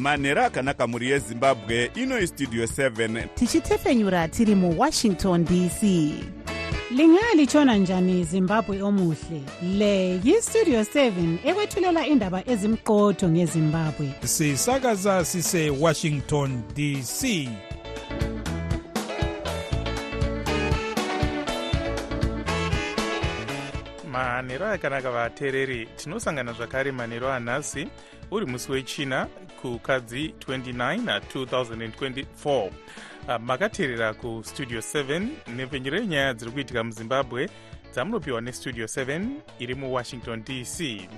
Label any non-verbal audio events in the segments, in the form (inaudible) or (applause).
manhero akanaka mhuri yezimbabwe ino istudio 7 tichitefenyura tiri muwashington dc lingalitshona njani zimbabwe omuhle? Le yistudio 7 ekwethulela indaba ezimqotho ngezimbabwe. Sisakaza sisewashington dc manhero akanaka vateereri tinosangana zvakare manhero anhasi uri musi wechina kukadzi 29 2024 ah, makateerera kustudio 7 nepfenyuro yenyaya dziri kuitika muzimbabwe dzamunopiwa nestudio 7 iri muwashington dc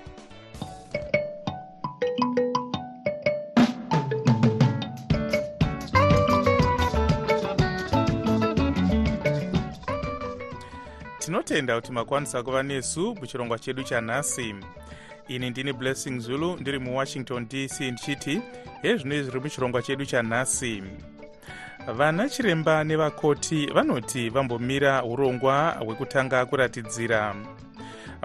tinotenda kuti makwanisa kuva nesu muchirongwa chedu chanhasi. Ini ndini blessing zulu ndiri muwashington dc ndichiti hezvino zviri muchirongwa chedu chanhasi. Vana chiremba nevakoti vanoti vambomira urongwa hwekutanga kuratidzira.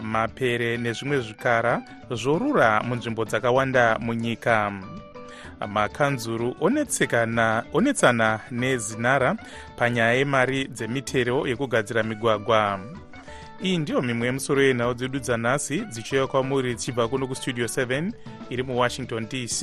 Mapere nezvimwe zvikara zvorura munzvimbo dzakawanda munyika. Makanzuru onetsana nezinara panyaya yemari dzemitero yekugadzira migwagwa iyi ndiyo mimwe yemusoro yenhau dzedu dzanhasi dzichiuya kwamuri dzichibva kuno kustudio 7 iri muwashington dc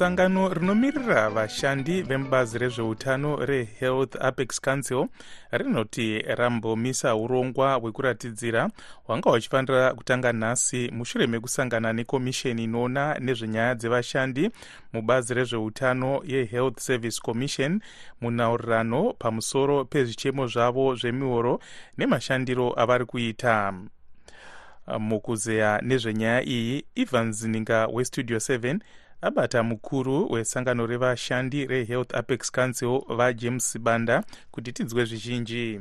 sangano rinomirira vashandi vemubazi rezveutano rehealth apex council rinoti rambomisa urongwa hwekuratidzira hwanga huchifanira kutanga nhasi mushure mekusangana nekomisheni inoona nezvenyaya dzevashandi mubazi rezveutano yehealth service commission munaurirano pamusoro pezvichemo zvavo zvemihoro nemashandiro avari kuita. Mukuzeya nezvenyaya iyi ivan zininga westudio 7 abata mukuru wesangano revashandi rehealth apex council vajames banda kuti tinzwe zvizhinji.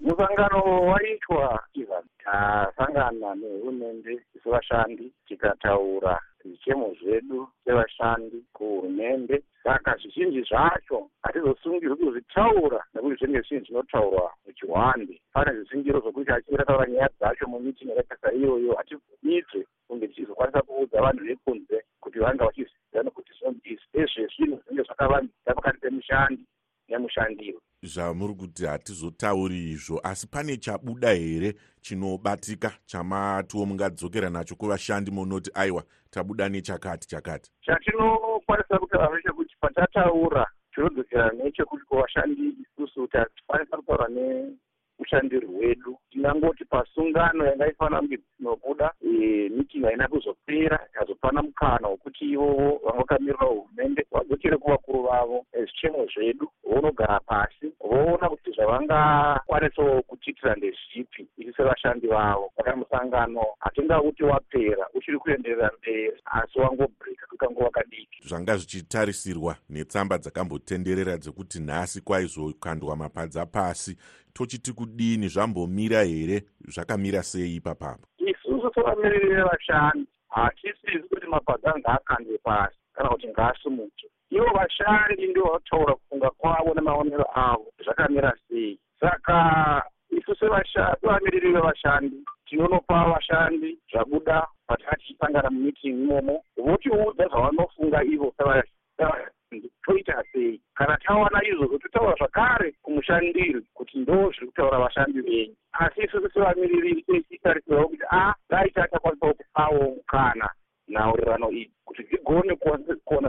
Musangano waitwa ivan tasangana nehurumende sevashandi tikataura zvichemo zvedu sevashandi kuhurumende. Saka zvizhinji zvacho hatizosungirwi kuzvitaura nekuti zvinenge zvinhu zvinotaurwa muchihwande. Pane zvisingiro zvokuti achirataura nyaya dzacho mumitingi yakaita iyoyo hatibvumidzwe kunge tichizokwanisa kuudza vanhu vekunze vanga vachiziva nekuti zvinonzi ezvezvinhu zvinenge zvakavanzika pakati pemushandi nemushandiwo. Zvamuri kuti hatizotauri izvo asi pane chabuda here chinobatika chamatiwo mungadzokera nacho kuvashandi munoti aiwa tabuda nechakati chakati. Chatinokwanisa kutaura nechekuti patataura tinodzokera nechekuti kuvashandi isusu tikwanisa kutaura neushandiri hwedu tinangoti pasungano yanga ifanira kunge dzinobuda mitingi haina kuzopera ikazopana mukana wekuti ivovo vanga vakamirira hurumende vadzokere kuvakuru vavo zvichemo zvedu vounogara pasi voona kuti zvavangakwanisawo kutiitira ndezvipi isi sevashandi vavo. Saka musangano hatingauti wapera uchiri kuenderera mberi asi wangobhreka kwekangova kadiki. Zvanga zvichitarisirwa netsamba dzakambotenderera dzekuti nhasi kwaizokandwa mapadza pasi tochiti kudini zvambomira here zvakamira sei ipapapo isusu sevamiriri vevashandi hatisisi kuti mapadza ngaakandwe pasi kana kuti ngaasimuke. Ivo vashandi ndio vanotaura kufunga kwavo nemaonero avo zvakamira sei. Saka isu sevamiriri vevashandi tinonopa vashandi zvabuda patakati tichisangana mumitingi imomo votiudza zvavanofunga ivo toita sei? Kana tawana izvozvo totaura zvakare kumushandiri kuti ndo zviri kutaura vashandi venyu. Asi isusu sevamiriri tichitarisirawo kuti a dai tatakwanisawo kupawo mukana nhaurirano idzi kuti dzigone kuona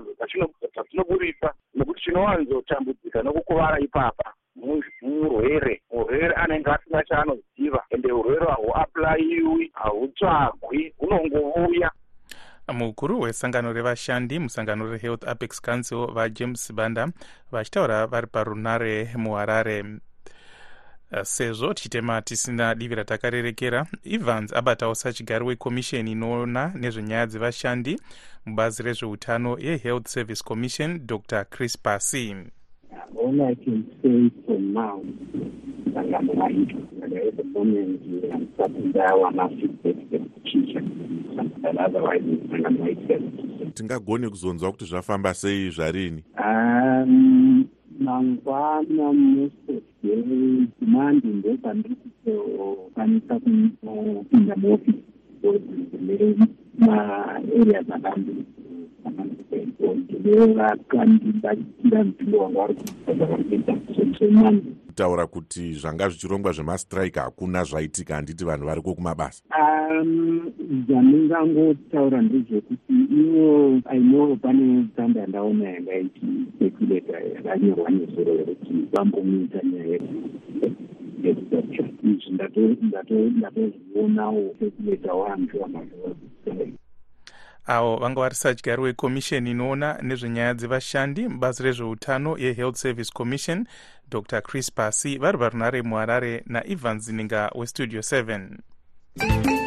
dzatinoburisa nekuti chinowanzotambudzika nokukuvara ipapa murwere. Murwere anenge asina chaanoziva ende urwere hahuaplayiwi hahutsvagwi hunongovuya mukuru wesangano revashandi musangano rehealth apex council vajames banda vachitaura vari parunare muharare. Sezvo tichitema tisina divi ratakarerekera evans abatawo sachigari wekomisheni inoona nezvenyaya dzevashandi mubazi rezveutano yehealth service commission dr. Chris pasi all I can say for now changamoto hizo, there is a moment and certain there were massive and otherwise changamoto itself tingagoni kuzonzwa kuti zvafamba sei zvarini um mangwana musoje mandi ndobva ndiri kunopinda muofisi because ndine maarea kutaura kuti zvanga zvichirongwa zvemastrike hakuna zvaitika handiti vanhu variko kumabasa zvandingangotaura ndezvekuti ivo aino pane tsamba yandaona yanga ichisekuleta yakanyorwa nezuro yekuti vambomuita nyaya izvi ndatozvionawo sekuleta wantu vamazvaa avo vanga vari sadyari wekomisheni inoona nezvenyaya dzevashandi mubazi rezveutano yehealth service commission dr. Chris pasi vari parunare muharare naivan zininga westudio 7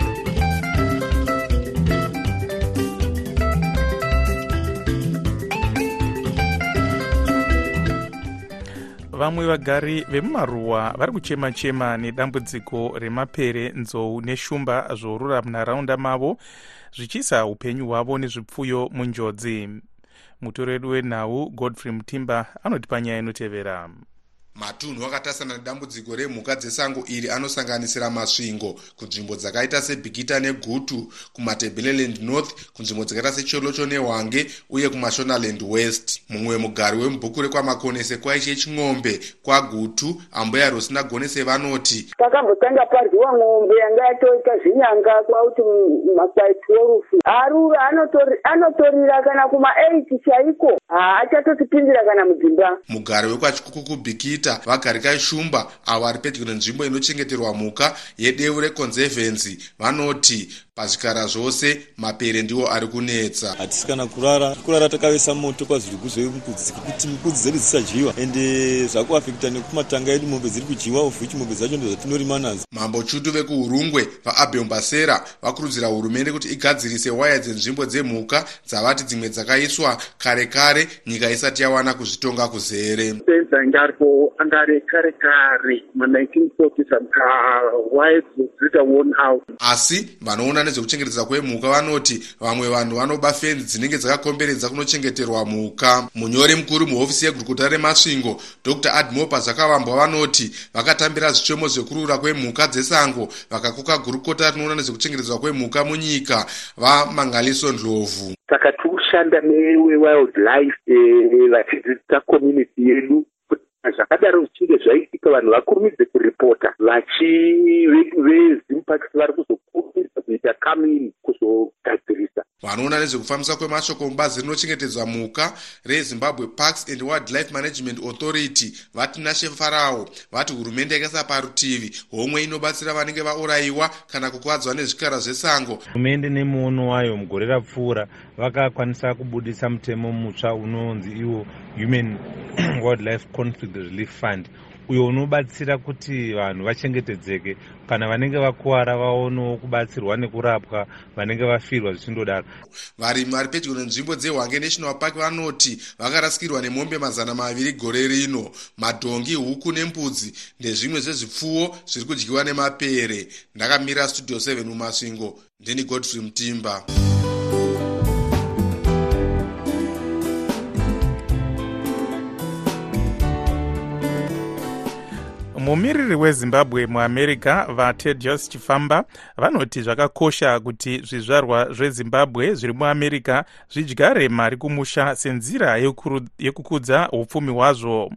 vamwe vagari vemumaruwa vari kuchema-chema nedambudziko remapere nzou neshumba zvorura munharaunda mavo zvichiisa upenyu hwavo nezvipfuyo munjodzi. Mutoro wedu wenhau godfrey mutimba anotipa nyaya inotevera matunhu akatasana nedambudziko remhuka dzesango iri anosanganisira masvingo kunzvimbo dzakaita sebhigita negutu kumatebeleland north kunzvimbo dzakaita secholocho nehwange uye kumashonaland west. Mumwe mugari wemubhuku rekwamakonese kwaiche ching'ombe kwagutu ambuya rosina gonese vanoti pakambotanga paryiwa ng'ombe yanga yatoita zvinyanga kwauti makwaipiwo rufu arura anotorira kana kuma8 chaiko? Haachatotipindira kana mudzimba mugari wekwachikuku bhigita kuita vagarikai shumba avo vari pedyo nenzvimbo inochengeterwa mhuka yedeu reconservancy. Vanoti pazvikara zvose mapere ndiwo ari kunetsa. Hatisi kana kurara. Kurara takavesa moto kwazviri kuzvemukudzi kuti mukudzi dzedu dzisadyiwa ende zvakuafekta nekumatanga edu mombe dziri kudyiwa ovhuchi mombe dzacho ndo dzatinorima nadzo. Mambo chutu vekuurungwe vaabheumbasera vakurudzira hurumende kuti igadzirise waya dzenzvimbo dzemhuka dzavati dzimwe dzakaiswa kare kare nyika isati yawana kuzvitonga kuzere. Anga aripo anga ari kare kare ma1940 saka waya dzinoita worn out. Asi vanoona nezvekuchengetedza kwemhuka vanoti vamwe vanhu vanoba fenzi dzinenge dzakakomberedza kunochengeterwa mhuka. Munyori mukuru muhofisi yegurukuta remasvingo dr. Admopa zvakavambwa vanoti vakatambira zvitemo zvekurura kwemhuka dzesango vakakoka gurukota rinoona nezvekuchengetedzwa kwemhuka munyika vamangaliso ndlovhu saka tikushanda newewildlife vachidzidzisa community yedu zvakadaro zvichinge zvaitika vanhu vakurumidze kuripota vachivezimparks vari kuzokurumidza kuita kamini kuzogadzirisa. Vanoona nezvekufambisa kwemashoko mubazi rinochengetedzwa mhuka rezimbabwe parks and wildlife management authority vati nashe farao vati hurumende yakaisa parutivi homwe inobatsira vanenge vaurayiwa kana kukwadzwa nezvikara zvesango. Hurumende nemuono wayo mugore rapfuura vakakwanisa kubudisa mutemo mutsva unonzi iwo human (clears throat) wildlife conflict relief fund uyo unobatsira kuti vanhu vachengetedzeke. Kana vanenge vakuwara vaonewo kubatsirwa nekurapwa vanenge vafirwa zvichindodaro. Varimi vari pedyo nenzvimbo dzehwange national park vanoti vakarasikirwa nemombe mazana maviri gore rino. Madhongi huku nembudzi ndezvimwe zvezvipfuwo zviri kudyiwa nemapere. Ndakamira studio 7 mumasvingo. Ndini godfrey mutimba mumiriri wezimbabwe muamerica vatedios chifamba vanoti zvakakosha kuti zvizvarwa zvezimbabwe zviri muamerica zvidyare mari kumusha senzira yekukudza upfumi hwazvo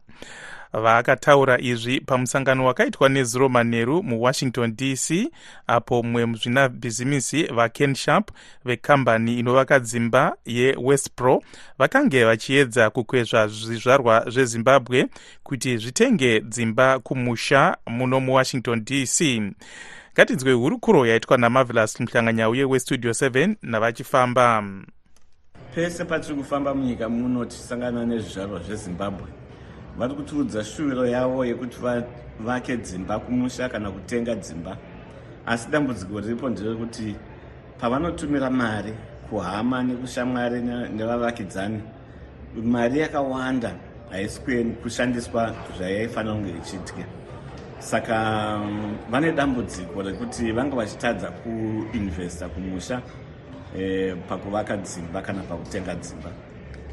vakataura izvi pamusangano wakaitwa nezuro manheru muwashington dc apo mumwe muzvinabhizimisi vaken sharp vekambani inovaka dzimba yewestpro vakange vachiedza kukwezva zvizvarwa zvezimbabwe kuti zvitenge dzimba kumusha muno muwashington dc ngatinzwe hurukuro yaitwa namavelas muhlanganyauye westudio 7 navachifamba. Pese patiri kufamba munyika muno tichisangana nezvizvarwa zvezimbabwe vari kutiudza shuviro yavo yekuti vavake dzimba kumusha kana kutenga dzimba. Asi dambudziko riripo nderekuti pavanotumira mari kuhama nekushamwari nevavakidzani mari yakawanda haisi kushandiswa zvayaifanira kunge ichiitya saka vane dambudziko rekuti vanga vachitadza kuinvesta kumusha eh, pakuvaka dzimba kana pakutenga dzimba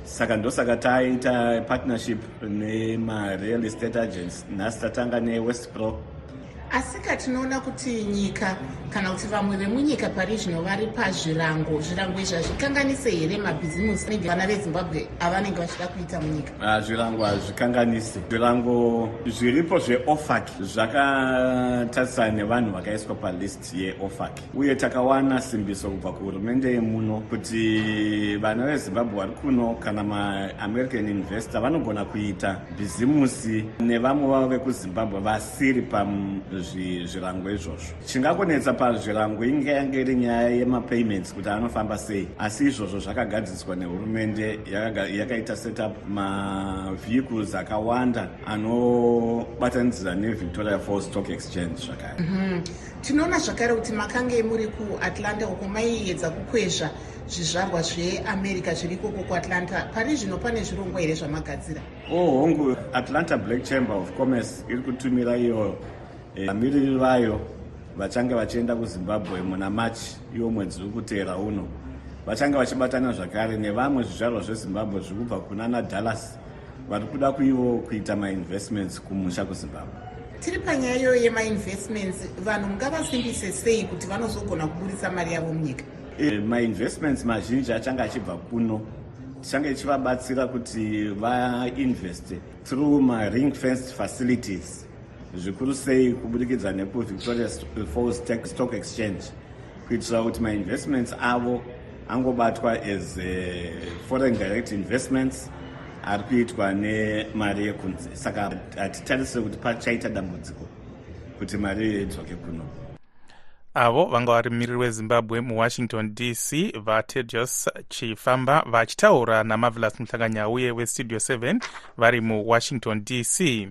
saka ndosaka taita partnership nemareal estate agents nhasi tatanga newestpro asika tinoona kuti nyika kana kuti vamwe vemunyika pari zvino vari pazvirango zvirango izvi hazvikanganise here mabhizimusi anenge vana vezimbabwe avanenge vachida kuita munyika? Ah, zvirango hazvikanganisi. Zvirango zviripo zveofac zvakatarisana nevanhu vakaiswa palist yeofac. Uye takawana simbiso kubva kuhurumende yemuno kuti vana vezimbabwe vari kuno kana maamerican investor vanogona kuita bhizimusi nevamwe vavo vekuzimbabwe vasiri pazvirango izvozvo. Chingakonetsa pazvirango inge yange iri nyaya yemapayments kuti anofamba sei asi izvozvo zvakagadziswa nehurumende yakaita setup mavehicles akawanda anobatanidzira nevictoria falls stock exchange zvakare. Mhm. tinoona zvakare kuti makange muri kuatlanta uko maiedza kukwezva zvizvarwa zveamerica zviri ikoko kuatlanta. Pari zvino pane zvirongwa here zvamagadzira? Oh hongu atlanta black chamber of commerce iri kutumira iyo eh, vamiriri vayo vachange vachienda kuzimbabwe muna machi iwo mwedzi uri kuteera uno. Vachange vachibatana zvakare nevamwe zvizvarwa zvezimbabwe zviri kubva kunana dallas vari kuda kuivo kuita mainvestments kumusha kuzimbabwe. Tiri panyaya iyoyo yemainvestments vanhu mungavasimbise sei kuti vanozogona kubudisa mari yavo munyika? Eh, mainvestments mazhinji achange achibva kuno. Tichange ichivabatsira kuti vainveste through maring fenced facilities zvikuru sei kubudikidza nekuvictoria falls stock exchange kuitira kuti mainvestments avo angobatwa as uh, foreign direct investments ari kuitwa nemari yekunze. Saka hatitarisire kuti pachaita dambudziko kuti mari iyo idzoke kuno. Avo vanga vari miriri wezimbabwe muwashington dc vatedios chifamba vachitaura namavelas muhlanganyauye westudio 7 vari muwashington dc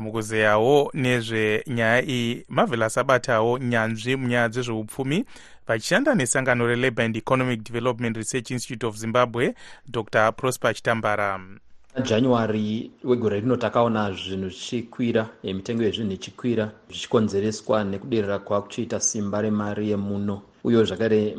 mukuzeyawo nezvenyaya iyi mavelas abatawo nyanzvi munyaya dzezveupfumi vachishanda nesangano relabour and economic development research institute of zimbabwe dr. Prosper chitambara. January wegore rino takaona zvinhu zvichikwira eh, mitengo yezvinhu ichikwira zvichikonzereswa nekuderera kwakuchiita simba remari yemuno. Uyewo zvakare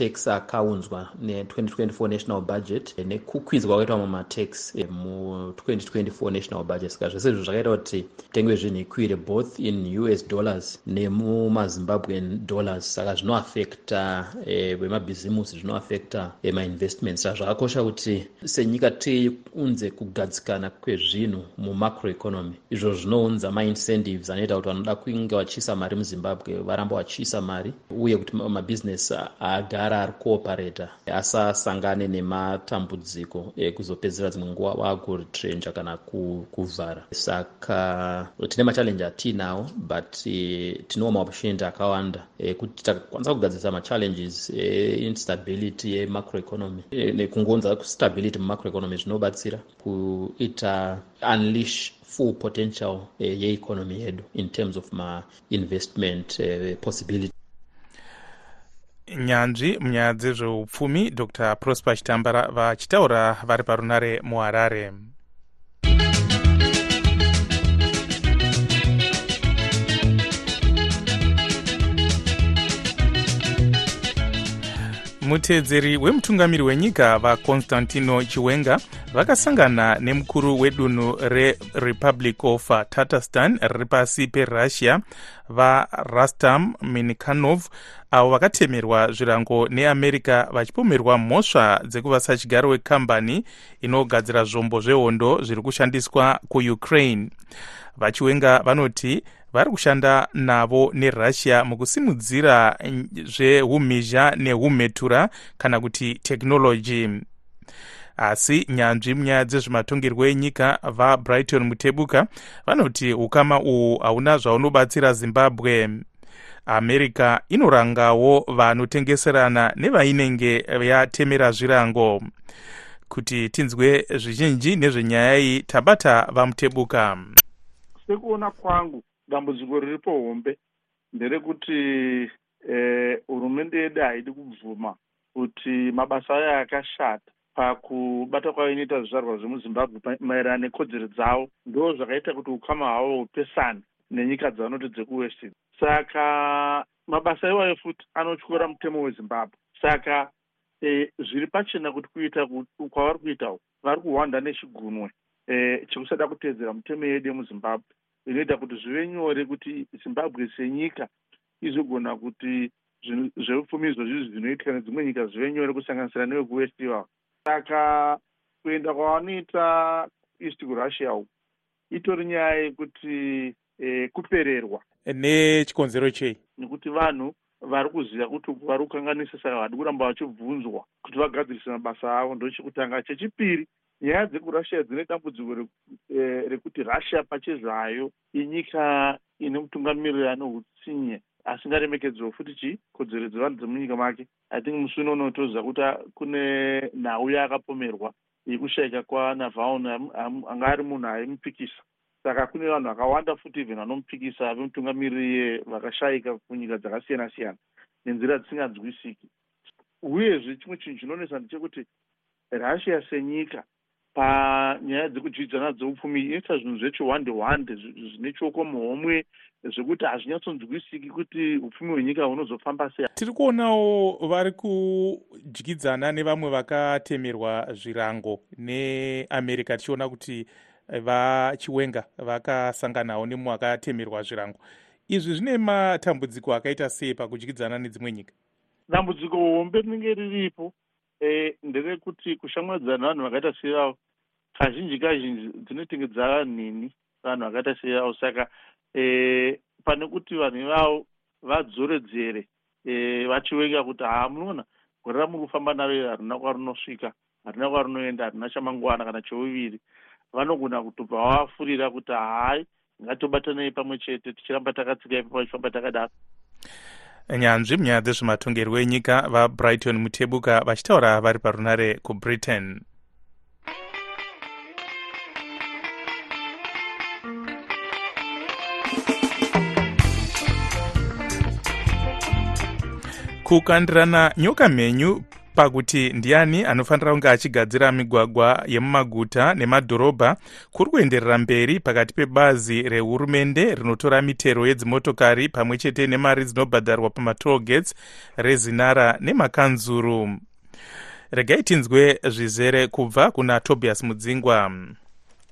matax akaunzwa ne2024 national budget eh, nekukwidzwa kwakaitwa mumatax eh, mu2024 national budget. Saka zvese izvo zvakaita kuti mitengo yezvinhu ikwire both in us dollars nemumazimbabwean dollars. Saka zvinoafekta eh, vemabhizimusi zvinoafekta eh, mainvestments. Saka zvakakosha kuti senyika tiunze kugadzikana kwezvinhu mumacroeconomy. Izvo zvinounza maincentives anoita kuti vanoda kunge vachiisa mari muzimbabwe varamba vachiisa mari uye kuti ma- mabhizinesi agara ari kuoparata asasangane nematambudziko ekuzopedzisira dzimwe nguva vakuritrenja kana ku- kuvhara. Saka tine machallenji atiinawo but eh, tinowo maopportunity akawanda ekuti takakwanisa kugadzirisa machallenges einstability yemacroeconomy eh, nekungonza stability mumacroeconomy zvinobatsira kuita unleash full potential eh, yeeconomy yedu in terms of mainvestment eh, possibility nyanzvi munyaya dzezveupfumi dr. Prosper chitambara vachitaura vari parunare muharare. Muteedzeri wemutungamiri wenyika vaconstantino chiwenga vakasangana nemukuru wedunhu rerepublic of tatarstan riri pasi perussia varastam minikhanov avo vakatemerwa zvirango neamerica vachipomerwa mhosva dzekuva sachigaro wekambani inogadzira zvombo zvehondo zviri kushandiswa kuukraine. Vachiwenga vanoti vari kushanda navo nerussia mukusimudzira zveumhizha neumhetura kana kuti tekinoloji asi nyanzvi munyaya dzezvematongerwo enyika vabrighton mutebuka vanoti ukama uhu hauna zvaunobatsira zimbabwe america inorangawo vanotengeserana nevainenge yatemera zvirango. Kuti tinzwe zvizhinji nezvenyaya iyi tabata vamutebuka sekuona kwangu dambudziko riripo hombe. Nderekuti eh, hurumende yedu haidi kubvuma kuti mabasa ayo akashata. Pakubata kwainoita zvizvarwa zvemuzimbabwe maererano nekodzero dzavo ndo zvakaita kuti ukama hwavo hupesane nenyika dzavanoti dzekuwestern. Saka mabasa iwayo futi anotyora mutemo wezimbabwe. Saka e, zviri pachena kuti kuita kwavari kuita vari kuhwanda nechigunwe e, chekusada kuteedzera mutemo yedu yemuzimbabwe. Inoita kuti zvive nyore kuti zimbabwe senyika izogona kuti zveupfumi izvozvi zvinoitika nedzimwe nyika zvive nyore kusanganisira nevekuwest ivavo saka kuenda kwavanoita east kurussia uku itori nyaya yekuti e, kupererwa. Nechikonzero chei? Nekuti vanhu vari kuziva kuti vari kukanganisa saka vadi kuramba vachibvunzwa kuti vagadzirise mabasa avo. Ndo chekutanga chechipiri nyaya dzekurussia dzine dambudziko e, rekuti russia pachezvayo inyika ine mutungamiriri ane utsinye asingaremekedzwa futi chi kodzero dzevanhu dzemunyika make. I think musi uno unotoziva kuti kune nhau yaakapomerwa yekushayika kwanavhaun anga ari munhu aimupikisa saka kune vanhu vakawanda futi even vanomupikisa vemutungamiriri vakashayika kunyika dzakasiyana siyana nenzira dzisinganzwisiki. Uyezve chimwe chinhu chinonesa ndechekuti russia senyika panyaya dzekudyidzana dzeupfumi inoita zvinhu zvechihwande hwande zvine chioko muhomwe zvekuti hazvinyatsonzwisiki kuti upfumi hwenyika hunozofamba sei. Tiri kuonawo vari kudyidzana nevamwe vakatemerwa zvirango neamerica tichiona kuti vachiwenga vakasanganawo nemumwe akatemerwa zvirango. Izvi zvine matambudziko akaita sei pakudyidzana nedzimwe nyika? Dambudziko hombe rinenge riripo e, nderekuti kushamwadzana nevanhu vakaita sevavo kazhinji kazhinji dzinotenge dzava nhini vanhu vakaita sevavo saka e, pane kuti vanhu ivavo vadzoredzere e, vachiwenga kuti haa munoona gore ramuri kufamba naro harina kwarinosvika harina kwarinoenda harina chamangwana kana cheuviri vanogona kutobva vavafurira kuti hai ngatobatanei pamwe chete tichiramba takatsika ipapo vachifamba takadaro. Nyanzvi munyaya dzezvematongerwo enyika vabrighton mutebuka vachitaura vari parunare kubritain kukandirana nyoka mhenyu pakuti ndiani anofanira kunge achigadzira migwagwa yemumaguta nemadhorobha kuri kuenderera mberi pakati pebazi rehurumende rinotora mitero yedzimotokari pamwe chete nemari dzinobhadharwa pamatollgates rezinara nemakanzuru. Regai tinzwe zvizere kubva kuna tobias mudzingwa.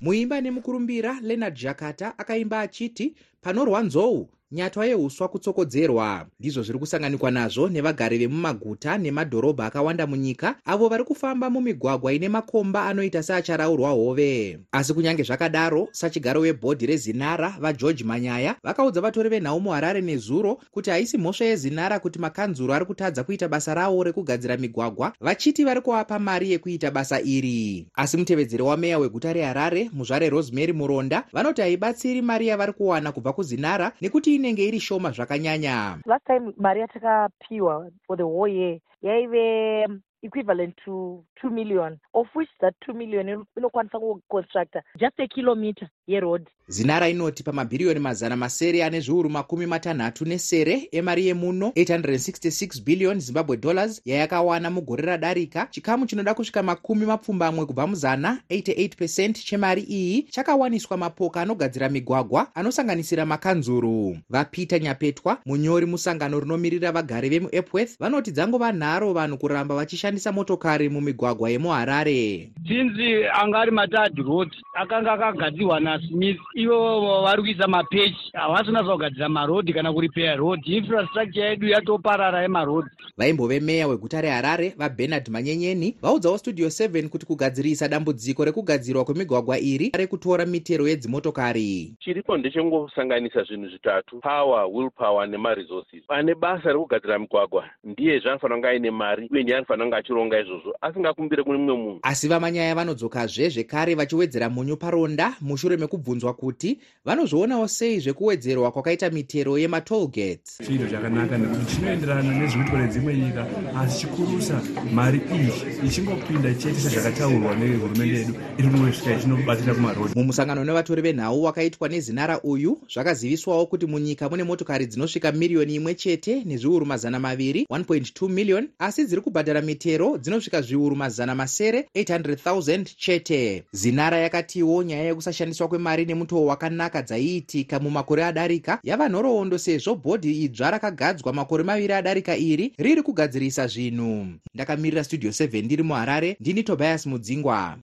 Muimba nemukurumbira leonard jakata akaimba achiti panorwa nzou nyatwa yeuswa kutsokodzerwa. Ndizvo zviri kusanganikwa nazvo nevagari vemumaguta nemadhorobha akawanda munyika avo vari kufamba mumigwagwa ine makomba anoita seacharaurwa hove. Asi kunyange zvakadaro sachigaro webhodhi rezinara vageorge manyaya vakaudza vatori venhau muharare nezuro kuti haisi mhosva yezinara kuti makanzuro ari kutadza kuita basa ravo rekugadzira migwagwa vachiti vari kuvapa mari yekuita basa iri. Asi mutevedzeri wameya weguta reharare muzvare rosemary muronda vanoti haibatsiri mari yavari kuwana kubva kuzinara nekuti inenge iri shoma zvakanyanya? Last time mari yatakapiwa for the whole year yaive equivalent to two million of which that two million inokwanisa kuconstructa just a kilometer yeroad. Zinara inoti pamabhiriyoni mazana masere ane zviuru makumi matanhatu nesere emari yemuno 866 billion zimbabwe dollars yayakawana mugore radarika. Chikamu chinoda kusvika makumi mapfumbamwe kubva muzana 88 chemari iyi chakawaniswa mapoka anogadzira migwagwa anosanganisira makanzuru. Vapeter nyapetwa munyori musangano rinomirira vagari vemuepworth vanoti dzangova nharo vanhu kuramba vachishandisa motokari mumigwagwa yemuharare sinzi anga ari matad road akanga akagadzirwa nasmith. Ivo vari kuisa mapechi havasina zvakugadzira marodhi kana kuripeya rodhi infrastructure yedu yatoparara yemarodhi vaimbove meya weguta reharare vabernard manyenyeni vaudzawo studio 7 kuti kugadzirisa dambudziko rekugadzirwa kwemigwagwa iri rekutora mitero yedzimotokari. Chiripo ndechengosanganisa zvinhu zvitatu power will power nemaresources pane basa rekugadzira migwagwa ndiye zvaanofanira kunge aine mari uye ndiye anofanira kunge achironga izvozvo asingakumbire kune mumwe munhu. Asi vamanyaya vanodzokazve zvekare vachiwedzera munyu paronda mushure mekubvunzwa kuti vanozvionawo sei zvekuwedzerwa kwakaita mitero yematollgates chinhu chakanaka nekuti chinoenderana nezvirikuitwa nedzimwe nyika asi chikurusa mari iyi ichingopinda chete sezvakataurwa nehurumende yedu. Iri kungosvika ichinobatira kumarodhi mumusangano nevatori venhau wakaitwa nezinara uyu zvakaziviswawo kuti munyika mune motokari dzinosvika miriyoni imwe chete nezviuru mazana maviri 1.2 million asi dziri kubhadhara mitero michero dzinosvika zviuru mazana masere 800,000 chete. Zinara yakatiwo nyaya yekusashandiswa kwemari nemutoo wakanaka dzaiitika mumakore adarika yava nhoroondo sezvo bhodhi idzva rakagadzwa makore maviri adarika iri riri kugadzirisa zvinhu. Ndakamirira studio 7 ndiri muharare ndini tobias mudzingwa.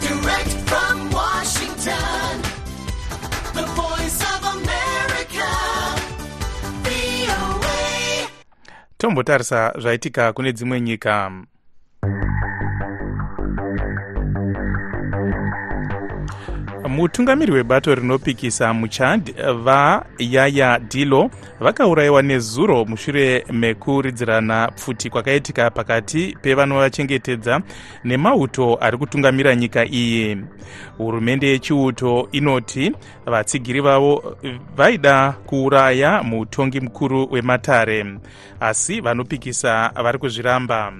Direct from Washington, tombotarisa zvaitika kune dzimwe nyika mutungamiri webato rinopikisa muchad vayaya dilo vakaurayiwa nezuro mushure mekuridzirana pfuti kwakaitika pakati pevanovachengetedza nemauto ari kutungamira nyika iyi. Hurumende yechiuto inoti vatsigiri vavo vaida kuuraya mutongi mukuru wematare asi vanopikisa vari kuzviramba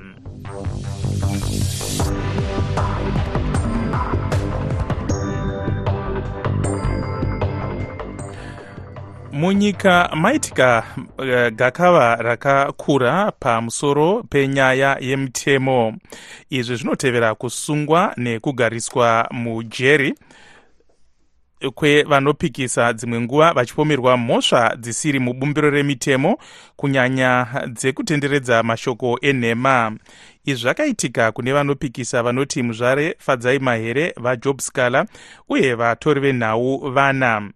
munyika maitika uh, gakava rakakura pamusoro penyaya yemitemo izvi zvinotevera kusungwa nekugariswa mujeri kwevanopikisa dzimwe nguva vachipomerwa mhosva dzisiri mubumbiro remitemo kunyanya dzekutenderedza mashoko enhema. Izvi zvakaitika kune vanopikisa vanoti muzvare fadzai mahere vajob scala uye vatori venhau vana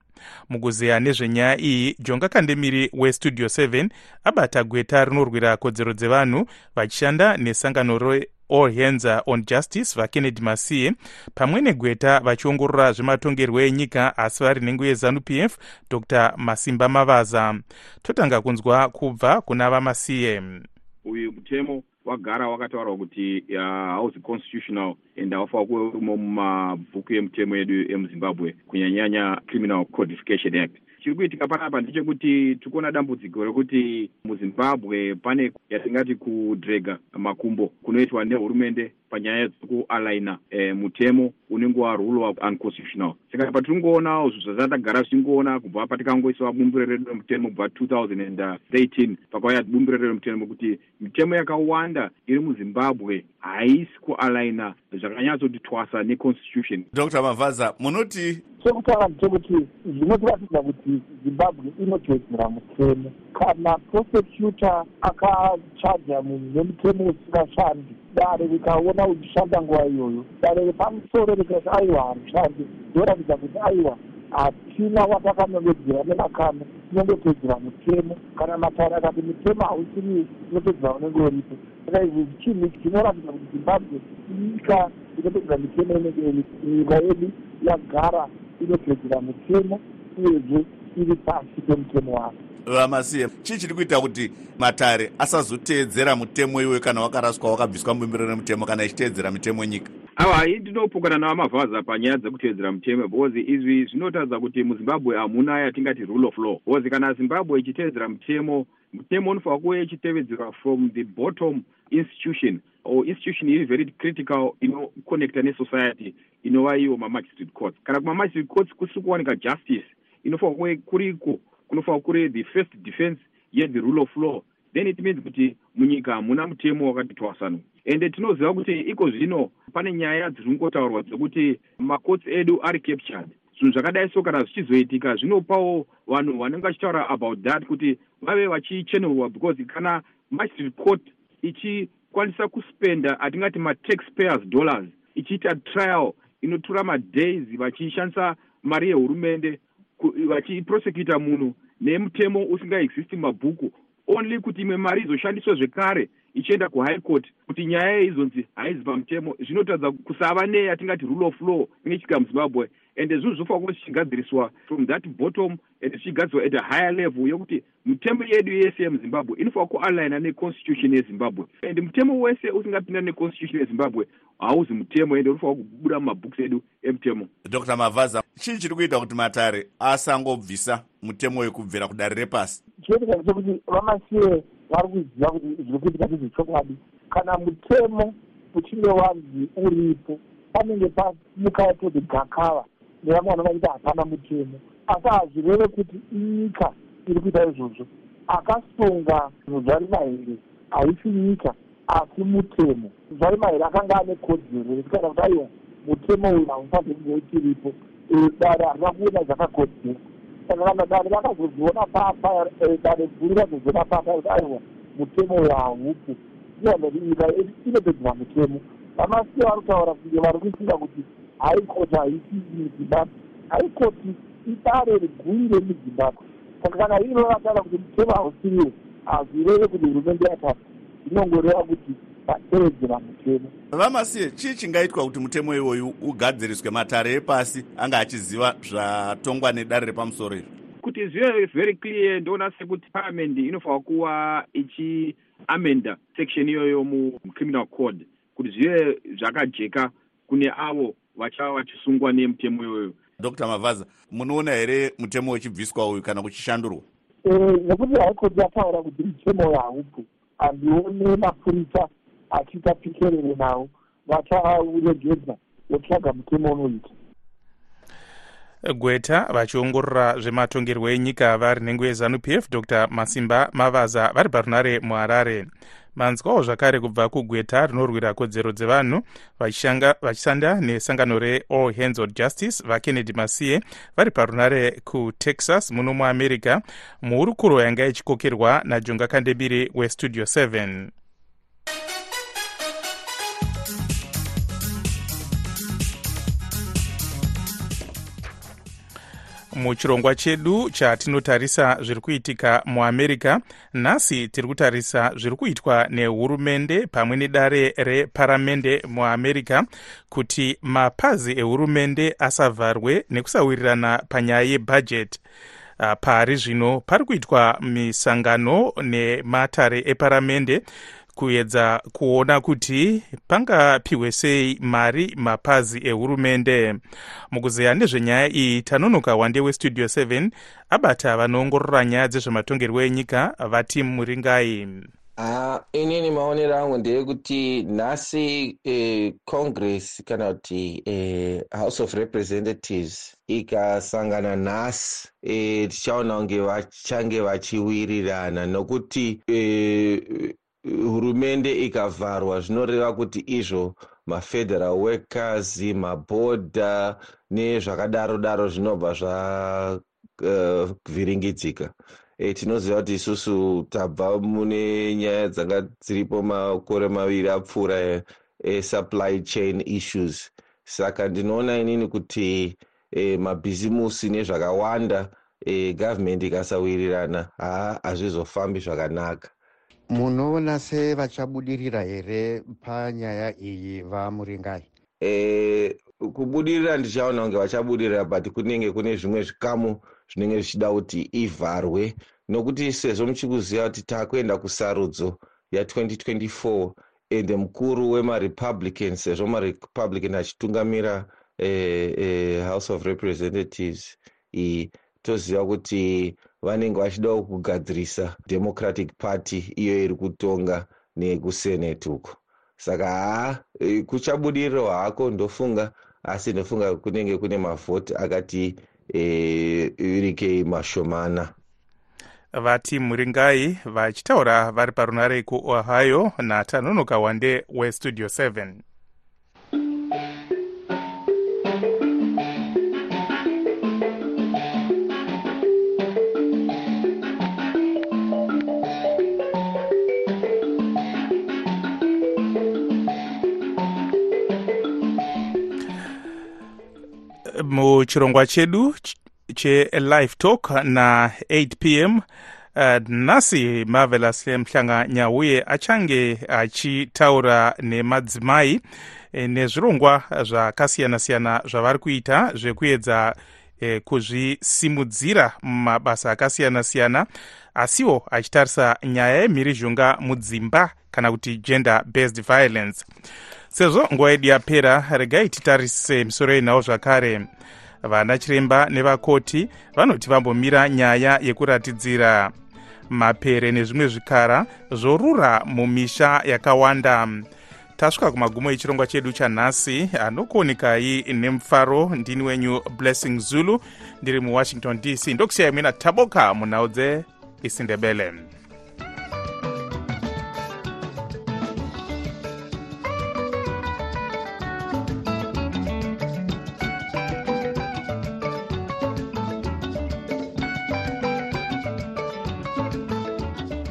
mukuzeya nezvenyaya iyi jonga kandemiri westudio 7 abata gweta rinorwira kodzero dzevanhu vachishanda nesangano reall hands on justice vakennedy masiye pamwe negweta vachiongorora zvematongerwo enyika asi vari nhengo yezanup f dr. Masimba mavaza. Totanga kunzwa kubva kuna vamasiye uyu mutemo wagara wakataurwa kuti hausi constitutional and haufanira kuve urimo mumabhuku emutemo yedu emuzimbabwe kunyanyanya criminal codification act? Chiri kuitika panapa ndechekuti tikuona dambudziko rekuti muzimbabwe pane yatingati kudrega makumbo kunoitwa nehurumende panyaya dzekualaina e, mutemo unenge warule unconstitutional. Saka patiri kungoona zvo zvazatagara zvichingoona kubva patikangoiswa bumbiro redu remutemo kubva 2013 pakauya bumbiro redu remutemo kuti mitemo yakawanda iri muzimbabwe haisi kualaina zvakanyatsoti twasa neconstitution. Dr mavhaza munoti chekutanga ndechekuti zvinotiratidza kuti zimbabwe inotedzera mutemo. Kana prosecutor akachaja munhu nemutemo usingashandi dare rikaona uchishanda nguva iyoyo. Dare repamusoro rikati aiwa harushandi ndoratidza kuti aiwa hatina watakanongedzera nemakano tinongotedzera mutemo. Kana matare akati mutemo hausiri tinotedzera unenge uripo. Saka izvi chinhu chinoratidza kuti zimbabwe inyika inotedzera mitemo inenge iripo nyika yedu yagara inotedzera mutemo uyezve iri pasi pemutemo wayo vamasiye chii chiri kuita kuti matare asazoteedzera mutemo iwe kana wakaraswa wakabviswa mubumbiro remutemo kana ichiteedzera mitemo nyika? Ava hai ndinopokana navamavhaza panyaya dzekuteedzera mutemo because izvi zvinotaridza kuti muzimbabwe hamuna yatingati rule of law. Because kana zimbabwe ichiteedzera mutemo mutemo unofanira kuve ichitevedzerwa from the bottom institution or institution iri very critical inoconnecta nesociety inova iyo mamagistrate courts. Kana kumamagistrate courts kusiri kuwanika justice inofanira kuve kuriko kunofanira kuri the first defense yethe rule of law. Then it means kuti munyika hamuna mutemo wakati twasanwa ende tinoziva kuti iko zvino pane nyaya dziri kungotaurwa dzekuti macourts edu ari captured. Zvinhu zvakadai so kana zvichizoitika zvinopawo vanhu vanenge vachitaura about that kuti vave vachichenurwa because kana magistrate court ichikwanisa kuspenda atingati mataxpayers dollars ichiita trial inotora madays vachishandisa mari yehurumende vachiprosecuta munhu nemutemo usingaexisti mabhuku only kuti imwe mari izoshandiswa zvekare ichienda kuhigh court kuti nyaya izonzi haizi pamutemo. Zvinotadza kusava neyatingati rule of law inge chiika muzimbabwe and zvinhu zvofanira kuva zvichigadziriswa from that bottom and zvichigadziriswa at a higher level. Yokuti mitemo yedu yese yemuzimbabwe inofanira kualaina neconstitution yezimbabwe and mutemo wese usingapinda neconstitution yezimbabwe hauzi mutemo ende unofanira kubuda mumabhuks edu emutemo dr mavhaza chii chiri kuita kuti matare asangobvisa mutemo wekubvira kudare repasi chinoitika chekuti vamasiye vari kuziva kuti zviri kuitika ndezvechokwadi kana mutemo uchinge wanzi uripo panenge panyika yatoti gakava nevamwe vanovaita hapana mutemo. Asi hazvireve kuti inyika iri kuita izvozvo akasunga zvinhu zvari mahere haisi nyika asi mutemo. Zvaimairi akanga ane kodzero yekutaura kuti aiwa mutemo uyu haufaniri kunge uchiripo dare harina kuona zvakakodzera. Saka kana dare vakazozviona papa dare guru razozviona papa kuti aiwa mutemo uyu haupo iyanoti nyika inopedzera mutemo. Vamasiya vari kutaura kunge vari kufunga kuti haikoti haisi muzimbabwe haikoti idare riguru remuzimbabwe saka kana iro vataura kuti mutemo hausiriwo hazvireve kuti hurumende yatatu zvinongoreva kuti vatevedzera mutemo. Vamasiye chii chingaitwa kuti mutemo iwoyu ugadziriswe? Matare epasi anga achiziva zvatongwa nedare repamusoro izvo kuti zvive very clear ndoona sekuti parliament inofanira kuva ichiamenda section iyoyo mucriminal code kuti zvive zvakajeka kune avo vachava vachisungwa nemutemo iyoyo dr mavhaza munoona here mutemo uchibviswa uyu kana kuchishandurwa? Nekuti haikoti yataura kuti mutemo uyu haupo handione mapurisa achiita pikerere nawo vachauregedza votsvaga mutemo unoita. Gweta vachiongorora zvematongerwo enyika vari nhengo yezanup f dr masimba mavaza vari parunare muharare manzwawo zvakare kubva kugweta rinorwira kodzero dzevanhu vachishanda nesangano reall hands on justice vakennedy masiye vari parunare kutexas muno muamerica. Muhurukuro yanga ichikokerwa najonga kandebiri westudio 7 muchirongwa chedu chatinotarisa zviri kuitika muamerica nhasi tiri kutarisa zviri kuitwa nehurumende pamwe nedare reparamende muamerica kuti mapazi ehurumende asavharwe nekusawirirana panyaya yebhajeti pari zvino pari kuitwa misangano nematare eparamende kuedza kuona kuti pangapiwe sei mari mapazi ehurumende. Mukuzeya nezvenyaya iyi tanonoka wande westudio 7 abata vanoongorora nyaya dzezvematongerwo enyika vati muringai. Ha inini maonero angu ndeyekuti nhasi eh, congress kana kuti eh, house of representatives ikasangana nhasi eh, tichaona kunge vachange vachiwirirana nokuti eh, hurumende ikavharwa zvinoreva kuti izvo mafederal workers mabhodha nezvakadaro daro zvinobva zvavhiringidzika uh, e, tinoziva kuti isusu tabva mune nyaya dzanga dziripo makore maviri apfuura esupply chain issues. Saka ndinoona inini kuti e, mabhizimusi nezvakawanda e, gavhumendi ikasawirirana haa hazvizofambi zvakanaka munoona sevachabudirira here panyaya iyi vamuringai? E, kubudirira ndichaona kunge vachabudirira but kunenge kune zvimwe zvikamu zvinenge zvichida kuti ivharwe. Nokuti sezvo muchikuziva kuti taakuenda kusarudzo ya2024 ende mukuru wemarepublican sezvo marepublican achitungamira e, e, house of representatives iyi toziva kuti vanenge vachidawo kugadzirisa democratic party iyo iri kutonga nekusenate uko. Saka haa kuchabudiriro hako ndofunga asi ndofunga kunenge kune mavhoti akati e, mashomana. Vati muringai vachitaura vari parunare kuohio natanonoka wande westudio 7 muchirongwa chedu chelive talk na8 p m uh, nhasi marvelous mhlanga nyauye achange achitaura nemadzimai e, nezvirongwa zvakasiyana-siyana zvavari kuita zvekuedza e, kuzvisimudzira mumabasa akasiyana-siyana asiwo achitarisa nyaya yemhirizhonga mudzimba kana kuti gender based violence. Sezvo nguva yedu yapera regai titarise misoro yenhau zvakare vana chiremba nevakoti vanoti vambomira nyaya yekuratidzira. Mapere nezvimwe zvikara zvorura mumisha yakawanda. Tasvika kumagumo echirongwa chedu chanhasi anokuonekai nemufaro ndini wenyu blessing zulu ndiri muwashington dc ndokusiyai mina taboka munhau dzeisindebele